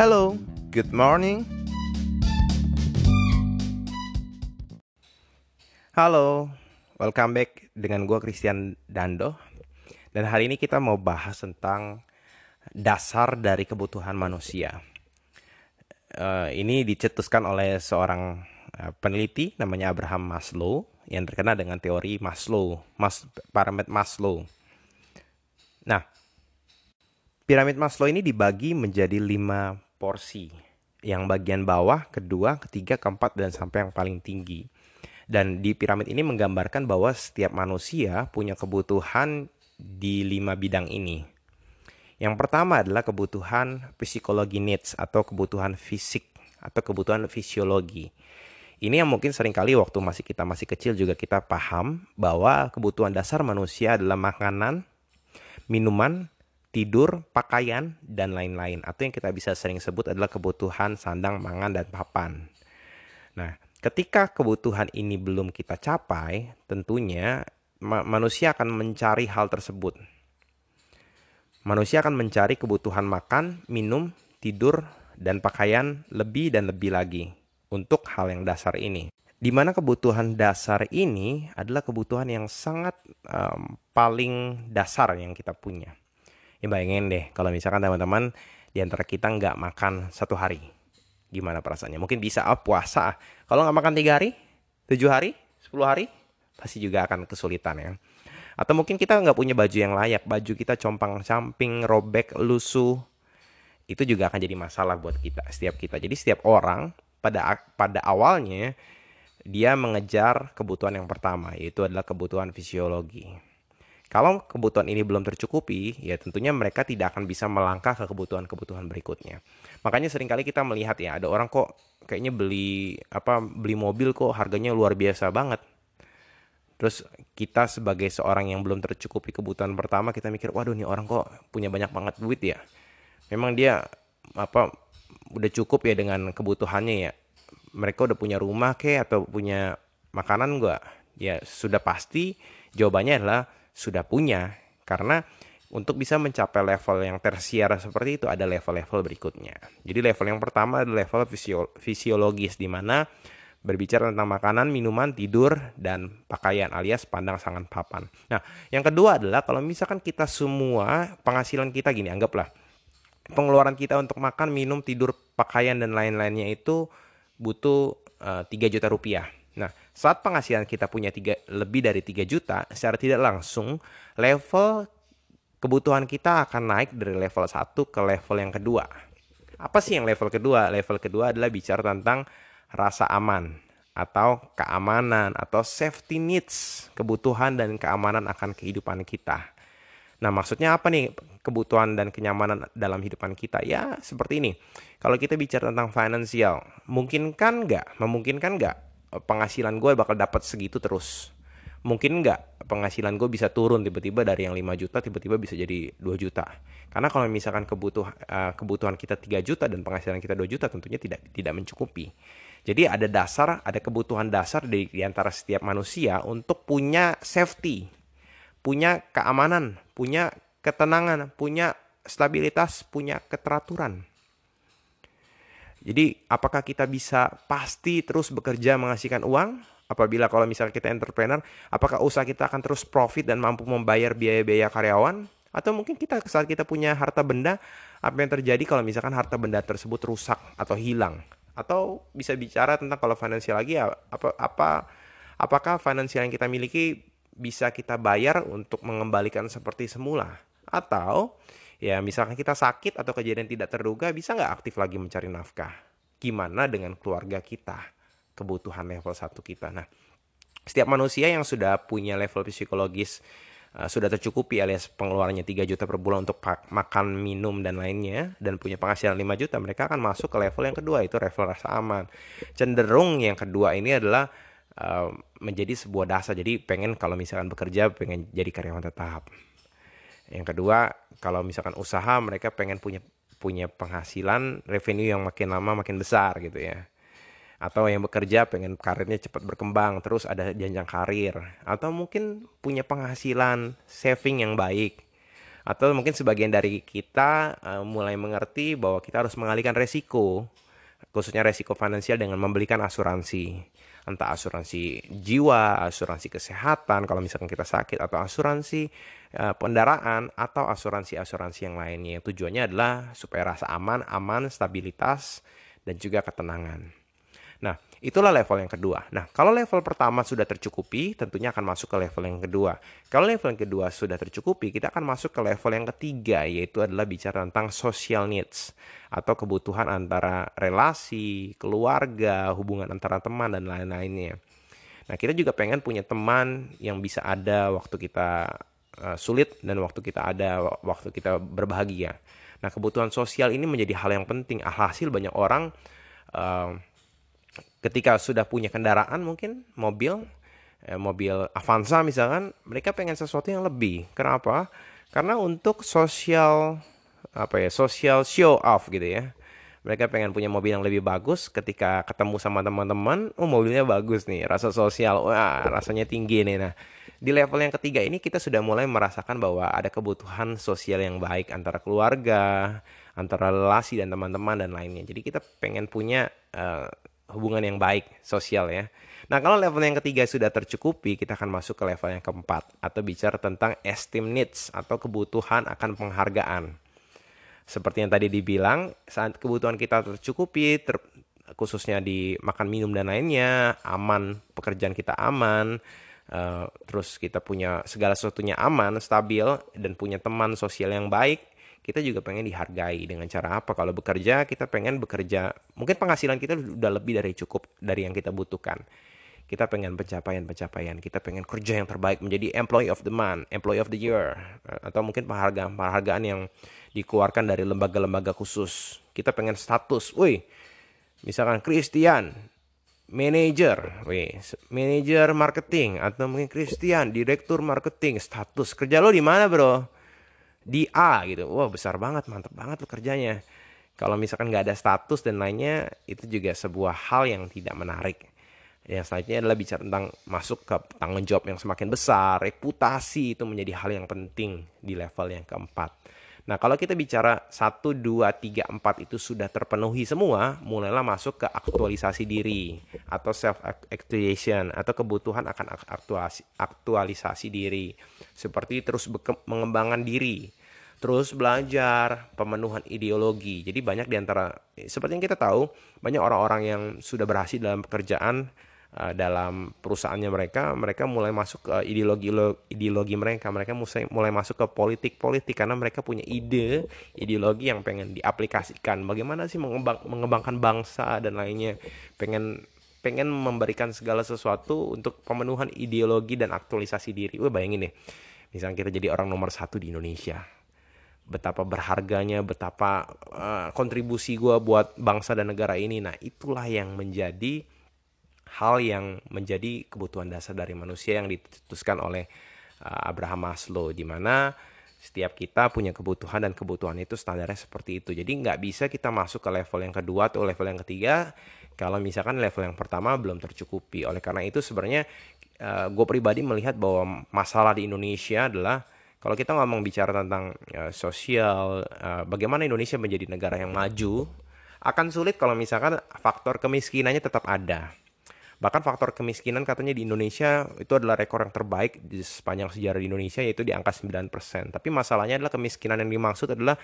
Hello, good morning. Halo, welcome back dengan gue Christian Dando. Dan hari ini kita mau bahas tentang dasar dari kebutuhan manusia. Uh, ini dicetuskan oleh seorang uh, peneliti namanya Abraham Maslow yang terkenal dengan teori Maslow, Mas, parameter Maslow. Nah, piramid Maslow ini dibagi menjadi lima porsi. Yang bagian bawah, kedua, ketiga, keempat, dan sampai yang paling tinggi. Dan di piramid ini menggambarkan bahwa setiap manusia punya kebutuhan di lima bidang ini. Yang pertama adalah kebutuhan psikologi needs atau kebutuhan fisik atau kebutuhan fisiologi. Ini yang mungkin sering kali waktu masih kita masih kecil juga kita paham bahwa kebutuhan dasar manusia adalah makanan, minuman, tidur, pakaian, dan lain-lain. Atau yang kita bisa sering sebut adalah kebutuhan sandang, mangan, dan papan. Nah, ketika kebutuhan ini belum kita capai, tentunya ma manusia akan mencari hal tersebut Manusia akan mencari kebutuhan makan, minum, tidur, dan pakaian lebih dan lebih lagi untuk hal yang dasar ini. Di mana kebutuhan dasar ini adalah kebutuhan yang sangat um, paling dasar yang kita punya. Ya bayangin deh kalau misalkan teman-teman di antara kita nggak makan satu hari. Gimana perasaannya? Mungkin bisa oh, puasa. Kalau nggak makan tiga hari, tujuh hari, sepuluh hari, pasti juga akan kesulitan ya. Atau mungkin kita nggak punya baju yang layak, baju kita compang-camping, robek, lusuh. Itu juga akan jadi masalah buat kita, setiap kita. Jadi setiap orang pada pada awalnya dia mengejar kebutuhan yang pertama, yaitu adalah kebutuhan fisiologi. Kalau kebutuhan ini belum tercukupi, ya tentunya mereka tidak akan bisa melangkah ke kebutuhan-kebutuhan berikutnya. Makanya sering kali kita melihat ya, ada orang kok kayaknya beli apa beli mobil kok harganya luar biasa banget. Terus kita sebagai seorang yang belum tercukupi kebutuhan pertama kita mikir, waduh nih orang kok punya banyak banget duit ya. Memang dia apa udah cukup ya dengan kebutuhannya ya. Mereka udah punya rumah ke atau punya makanan gak? Ya sudah pasti jawabannya adalah sudah punya. Karena untuk bisa mencapai level yang tersiar seperti itu ada level-level berikutnya. Jadi level yang pertama adalah level fisiologis di mana berbicara tentang makanan, minuman, tidur, dan pakaian alias pandang sangan papan. Nah, yang kedua adalah kalau misalkan kita semua penghasilan kita gini, anggaplah pengeluaran kita untuk makan, minum, tidur, pakaian, dan lain-lainnya itu butuh uh, eh, 3 juta rupiah. Saat penghasilan kita punya tiga, lebih dari 3 juta, secara tidak langsung level kebutuhan kita akan naik dari level 1 ke level yang kedua. Apa sih yang level kedua? Level kedua adalah bicara tentang rasa aman atau keamanan atau safety needs, kebutuhan dan keamanan akan kehidupan kita. Nah, maksudnya apa nih kebutuhan dan kenyamanan dalam kehidupan kita? Ya, seperti ini. Kalau kita bicara tentang finansial, mungkinkan nggak? Memungkinkan nggak penghasilan gue bakal dapat segitu terus? Mungkin nggak penghasilan gue bisa turun tiba-tiba dari yang 5 juta tiba-tiba bisa jadi 2 juta. Karena kalau misalkan kebutuh, uh, kebutuhan kita 3 juta dan penghasilan kita 2 juta tentunya tidak tidak mencukupi. Jadi ada dasar, ada kebutuhan dasar di, di antara setiap manusia untuk punya safety, punya keamanan, punya ketenangan, punya stabilitas, punya keteraturan. Jadi apakah kita bisa pasti terus bekerja menghasilkan uang? Apabila kalau misalnya kita entrepreneur, apakah usaha kita akan terus profit dan mampu membayar biaya-biaya karyawan? Atau mungkin kita saat kita punya harta benda, apa yang terjadi kalau misalkan harta benda tersebut rusak atau hilang? atau bisa bicara tentang kalau finansial lagi ya apa apa apakah finansial yang kita miliki bisa kita bayar untuk mengembalikan seperti semula atau ya misalkan kita sakit atau kejadian tidak terduga bisa nggak aktif lagi mencari nafkah gimana dengan keluarga kita kebutuhan level satu kita nah setiap manusia yang sudah punya level psikologis uh, sudah tercukupi alias pengeluarannya 3 juta per bulan untuk makan, minum dan lainnya dan punya penghasilan 5 juta, mereka akan masuk ke level yang kedua itu level rasa aman. Cenderung yang kedua ini adalah uh, menjadi sebuah dasar. Jadi pengen kalau misalkan bekerja pengen jadi karyawan tetap. Yang kedua, kalau misalkan usaha mereka pengen punya punya penghasilan revenue yang makin lama makin besar gitu ya. Atau yang bekerja pengen karirnya cepat berkembang terus ada jenjang karir. Atau mungkin punya penghasilan saving yang baik. Atau mungkin sebagian dari kita uh, mulai mengerti bahwa kita harus mengalihkan resiko, khususnya resiko finansial dengan membelikan asuransi. Entah asuransi jiwa, asuransi kesehatan kalau misalkan kita sakit atau asuransi uh, kendaraan atau asuransi-asuransi yang lainnya. Tujuannya adalah supaya rasa aman, aman, stabilitas dan juga ketenangan. Nah, itulah level yang kedua. Nah, kalau level pertama sudah tercukupi, tentunya akan masuk ke level yang kedua. Kalau level yang kedua sudah tercukupi, kita akan masuk ke level yang ketiga, yaitu adalah bicara tentang social needs atau kebutuhan antara relasi, keluarga, hubungan antara teman dan lain-lainnya. Nah, kita juga pengen punya teman yang bisa ada waktu kita uh, sulit dan waktu kita ada waktu kita berbahagia. Nah, kebutuhan sosial ini menjadi hal yang penting. Alhasil banyak orang uh, ketika sudah punya kendaraan mungkin mobil eh, mobil Avanza misalkan mereka pengen sesuatu yang lebih. Kenapa? Karena untuk sosial apa ya sosial show off gitu ya. Mereka pengen punya mobil yang lebih bagus. Ketika ketemu sama teman-teman oh mobilnya bagus nih rasa sosial wah rasanya tinggi nih. Nah di level yang ketiga ini kita sudah mulai merasakan bahwa ada kebutuhan sosial yang baik antara keluarga antara relasi dan teman-teman dan lainnya. Jadi kita pengen punya uh, hubungan yang baik sosial ya. Nah kalau level yang ketiga sudah tercukupi, kita akan masuk ke level yang keempat atau bicara tentang esteem needs atau kebutuhan akan penghargaan. Seperti yang tadi dibilang, saat kebutuhan kita tercukupi, ter, khususnya di makan minum dan lainnya, aman, pekerjaan kita aman, uh, terus kita punya segala sesuatunya aman, stabil, dan punya teman sosial yang baik, kita juga pengen dihargai dengan cara apa? Kalau bekerja kita pengen bekerja mungkin penghasilan kita udah lebih dari cukup dari yang kita butuhkan. Kita pengen pencapaian-pencapaian kita pengen kerja yang terbaik menjadi employee of the month employee of the year atau mungkin penghargaan penghargaan yang dikeluarkan dari lembaga-lembaga khusus. Kita pengen status woi misalkan Christian manager, wih, manager marketing atau mungkin Christian direktur marketing, status. Kerja lo di mana bro? Di A gitu. Wah besar banget mantep banget tuh kerjanya kalau misalkan nggak ada status dan lainnya itu juga sebuah hal yang tidak menarik. Yang selanjutnya adalah bicara tentang masuk ke tanggung jawab yang semakin besar. Reputasi itu menjadi hal yang penting di level yang keempat Nah, kalau kita bicara 1, 2, 3, 4 itu sudah terpenuhi semua, mulailah masuk ke aktualisasi diri atau self actualization atau kebutuhan akan aktualisasi, aktualisasi diri. Seperti terus mengembangkan diri, terus belajar, pemenuhan ideologi. Jadi banyak di antara, seperti yang kita tahu, banyak orang-orang yang sudah berhasil dalam pekerjaan uh, dalam perusahaannya mereka mereka mulai masuk ke ideologi ideologi mereka. Mereka mulai mulai masuk ke politik politik karena mereka punya ide ideologi yang pengen diaplikasikan. Bagaimana sih mengembang, mengembangkan bangsa dan lainnya? Pengen pengen memberikan segala sesuatu untuk pemenuhan ideologi dan aktualisasi diri. Wah bayangin deh, misalnya kita jadi orang nomor satu di Indonesia, betapa berharganya, betapa uh, kontribusi gue buat bangsa dan negara ini. Nah itulah yang menjadi hal yang menjadi kebutuhan dasar dari manusia yang ditutuskan oleh uh, Abraham Maslow di mana setiap kita punya kebutuhan dan kebutuhan itu standarnya seperti itu. Jadi nggak bisa kita masuk ke level yang kedua atau level yang ketiga kalau misalkan level yang pertama belum tercukupi. Oleh karena itu sebenarnya uh, gue pribadi melihat bahwa masalah di Indonesia adalah kalau kita ngomong bicara tentang uh, sosial, uh, bagaimana Indonesia menjadi negara yang maju, akan sulit kalau misalkan faktor kemiskinannya tetap ada. Bahkan faktor kemiskinan katanya di Indonesia itu adalah rekor yang terbaik di sepanjang sejarah di Indonesia yaitu di angka 9%. Tapi masalahnya adalah kemiskinan yang dimaksud adalah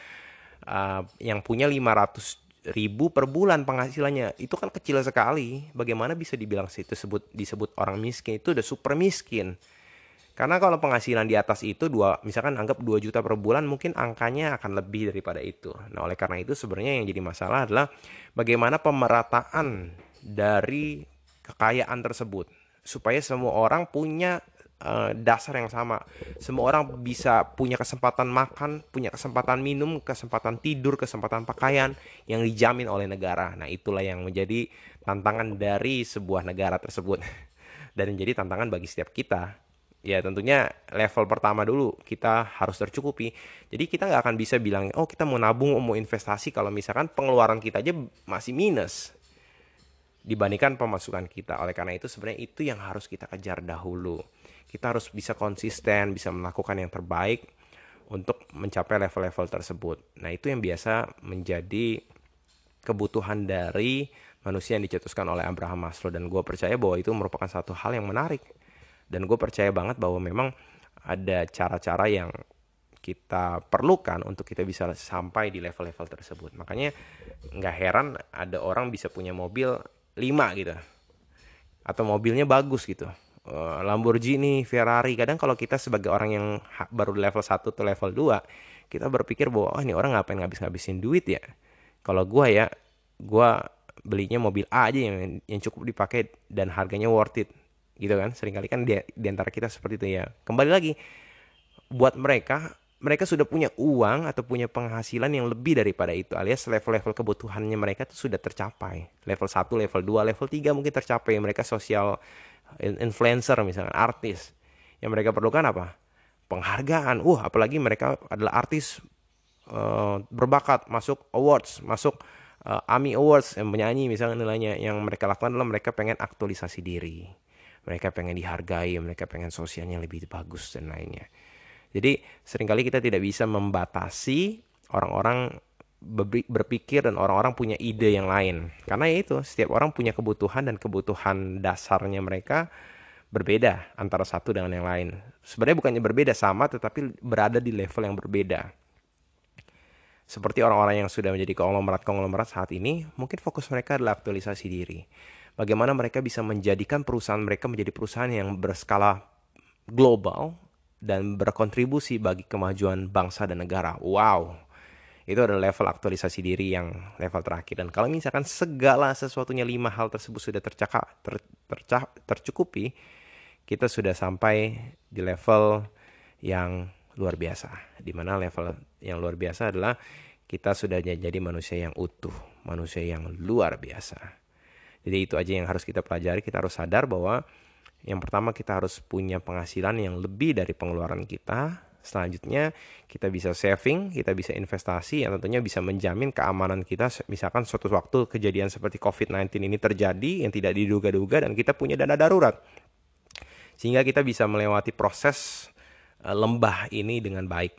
uh, yang punya 500 ribu per bulan penghasilannya itu kan kecil sekali bagaimana bisa dibilang itu disebut disebut orang miskin itu udah super miskin karena kalau penghasilan di atas itu dua misalkan anggap 2 juta per bulan mungkin angkanya akan lebih daripada itu. Nah, oleh karena itu sebenarnya yang jadi masalah adalah bagaimana pemerataan dari kekayaan tersebut supaya semua orang punya uh, dasar yang sama. Semua orang bisa punya kesempatan makan, punya kesempatan minum, kesempatan tidur, kesempatan pakaian yang dijamin oleh negara. Nah, itulah yang menjadi tantangan dari sebuah negara tersebut dan menjadi tantangan bagi setiap kita. Ya tentunya level pertama dulu kita harus tercukupi. Jadi kita nggak akan bisa bilang, oh kita mau nabung, mau investasi kalau misalkan pengeluaran kita aja masih minus dibandingkan pemasukan kita. Oleh karena itu sebenarnya itu yang harus kita kejar dahulu. Kita harus bisa konsisten, bisa melakukan yang terbaik untuk mencapai level-level tersebut. Nah, itu yang biasa menjadi kebutuhan dari manusia yang dicetuskan oleh Abraham Maslow dan gue percaya bahwa itu merupakan satu hal yang menarik dan gue percaya banget bahwa memang ada cara-cara yang kita perlukan untuk kita bisa sampai di level-level tersebut makanya nggak heran ada orang bisa punya mobil 5 gitu atau mobilnya bagus gitu Eh, Lamborghini, Ferrari. Kadang kalau kita sebagai orang yang baru level 1 atau level 2, kita berpikir bahwa oh ini orang ngapain ngabis-ngabisin duit ya. Kalau gua ya, gua belinya mobil A aja yang yang cukup dipakai dan harganya worth it. Gitu kan. Seringkali kan di, di kita seperti itu ya. Kembali lagi buat mereka mereka sudah punya uang atau punya penghasilan yang lebih daripada itu alias level-level kebutuhannya mereka itu sudah tercapai. Level 1, level 2, level 3 mungkin tercapai mereka sosial influencer misalnya artis. Yang mereka perlukan apa? Penghargaan. Uh apalagi mereka adalah artis uh, berbakat masuk awards masuk uh, AMI Awards yang menyanyi misalnya nilainya. Yang mereka lakukan adalah mereka pengen aktualisasi diri. Mereka pengen dihargai mereka pengen sosialnya lebih bagus dan lainnya jadi sering kali kita tidak bisa membatasi orang-orang berpikir dan orang-orang punya ide yang lain. Karena ya itu, setiap orang punya kebutuhan dan kebutuhan dasarnya mereka berbeda antara satu dengan yang lain. Sebenarnya bukannya berbeda sama tetapi berada di level yang berbeda. Seperti orang-orang yang sudah menjadi konglomerat-konglomerat saat ini, mungkin fokus mereka adalah aktualisasi diri. Bagaimana mereka bisa menjadikan perusahaan mereka menjadi perusahaan yang berskala global dan berkontribusi bagi kemajuan bangsa dan negara. Wow, itu adalah level aktualisasi diri yang level terakhir. Dan kalau misalkan segala sesuatunya lima hal tersebut sudah tercakap ter, tercah, tercukupi kita sudah sampai di level yang luar biasa. Di mana level yang luar biasa adalah kita sudah jadi manusia yang utuh manusia yang luar biasa. Jadi itu aja yang harus kita pelajari. Kita harus sadar bahwa yang pertama kita harus punya penghasilan yang lebih dari pengeluaran kita Selanjutnya kita bisa saving, kita bisa investasi yang tentunya bisa menjamin keamanan kita misalkan suatu waktu kejadian seperti COVID-19 ini terjadi yang tidak diduga-duga dan kita punya dana darurat. Sehingga kita bisa melewati proses eh, lembah ini dengan baik.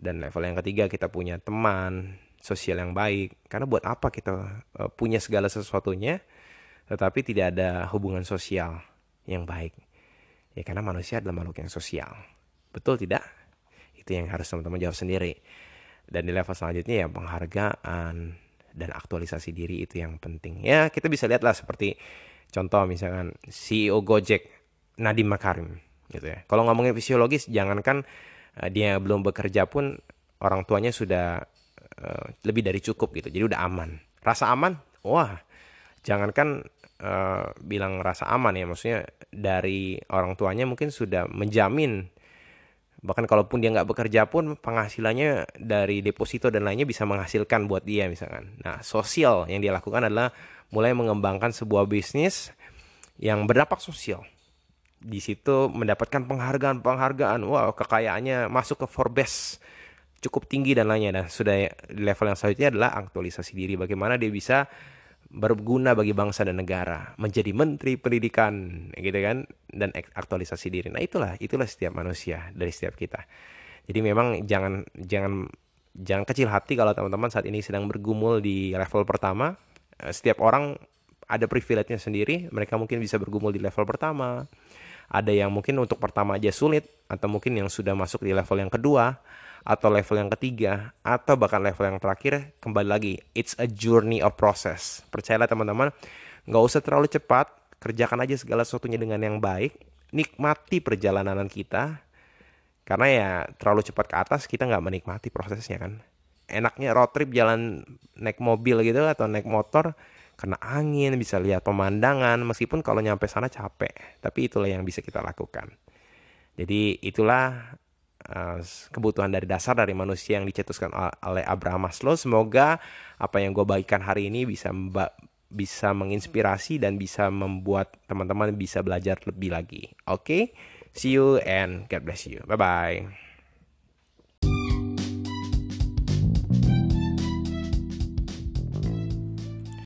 Dan level yang ketiga kita punya teman, sosial yang baik. Karena buat apa kita eh, punya segala sesuatunya tetapi tidak ada hubungan sosial yang baik. Ya karena manusia adalah makhluk yang sosial. Betul tidak? Itu yang harus teman-teman jawab sendiri. Dan di level selanjutnya ya penghargaan dan aktualisasi diri itu yang penting. Ya kita bisa lihatlah seperti contoh misalkan CEO Gojek Nadiem Makarim gitu ya. Kalau ngomongin fisiologis jangankan uh, dia belum bekerja pun orang tuanya sudah uh, lebih dari cukup gitu. Jadi udah aman. Rasa aman? Wah, jangankan uh, bilang rasa aman ya maksudnya dari orang tuanya mungkin sudah menjamin bahkan kalaupun dia nggak bekerja pun penghasilannya dari deposito dan lainnya bisa menghasilkan buat dia misalkan. Nah, sosial yang dia lakukan adalah mulai mengembangkan sebuah bisnis yang berdampak sosial. Di situ mendapatkan penghargaan-penghargaan. Wow, kekayaannya masuk ke Forbes cukup tinggi dan lainnya. Dan sudah level yang selanjutnya adalah aktualisasi diri. Bagaimana dia bisa berguna bagi bangsa dan negara, menjadi menteri pendidikan, gitu kan, dan aktualisasi diri. Nah itulah, itulah setiap manusia dari setiap kita. Jadi memang jangan jangan jangan kecil hati kalau teman-teman saat ini sedang bergumul di level pertama. Eh, setiap orang ada privilege-nya sendiri. Mereka mungkin bisa bergumul di level pertama. Ada yang mungkin untuk pertama aja sulit, atau mungkin yang sudah masuk di level yang kedua atau level yang ketiga atau bahkan level yang terakhir kembali lagi it's a journey of process. Percayalah teman-teman nggak usah terlalu cepat kerjakan aja segala sesuatunya dengan yang baik nikmati perjalanan kita karena ya terlalu cepat ke atas kita nggak menikmati prosesnya kan. Enaknya road trip jalan naik mobil gitu atau naik motor kena angin bisa lihat pemandangan meskipun kalau nyampe sana capek tapi itulah yang bisa kita lakukan. Jadi itulah Eh, kebutuhan dari dasar dari manusia yang dicetuskan oleh Abraham Maslow. Semoga apa yang gue bagikan hari ini bisa bisa menginspirasi dan bisa membuat teman-teman bisa belajar lebih lagi. Oke, okay? see you and God bless you. Bye bye.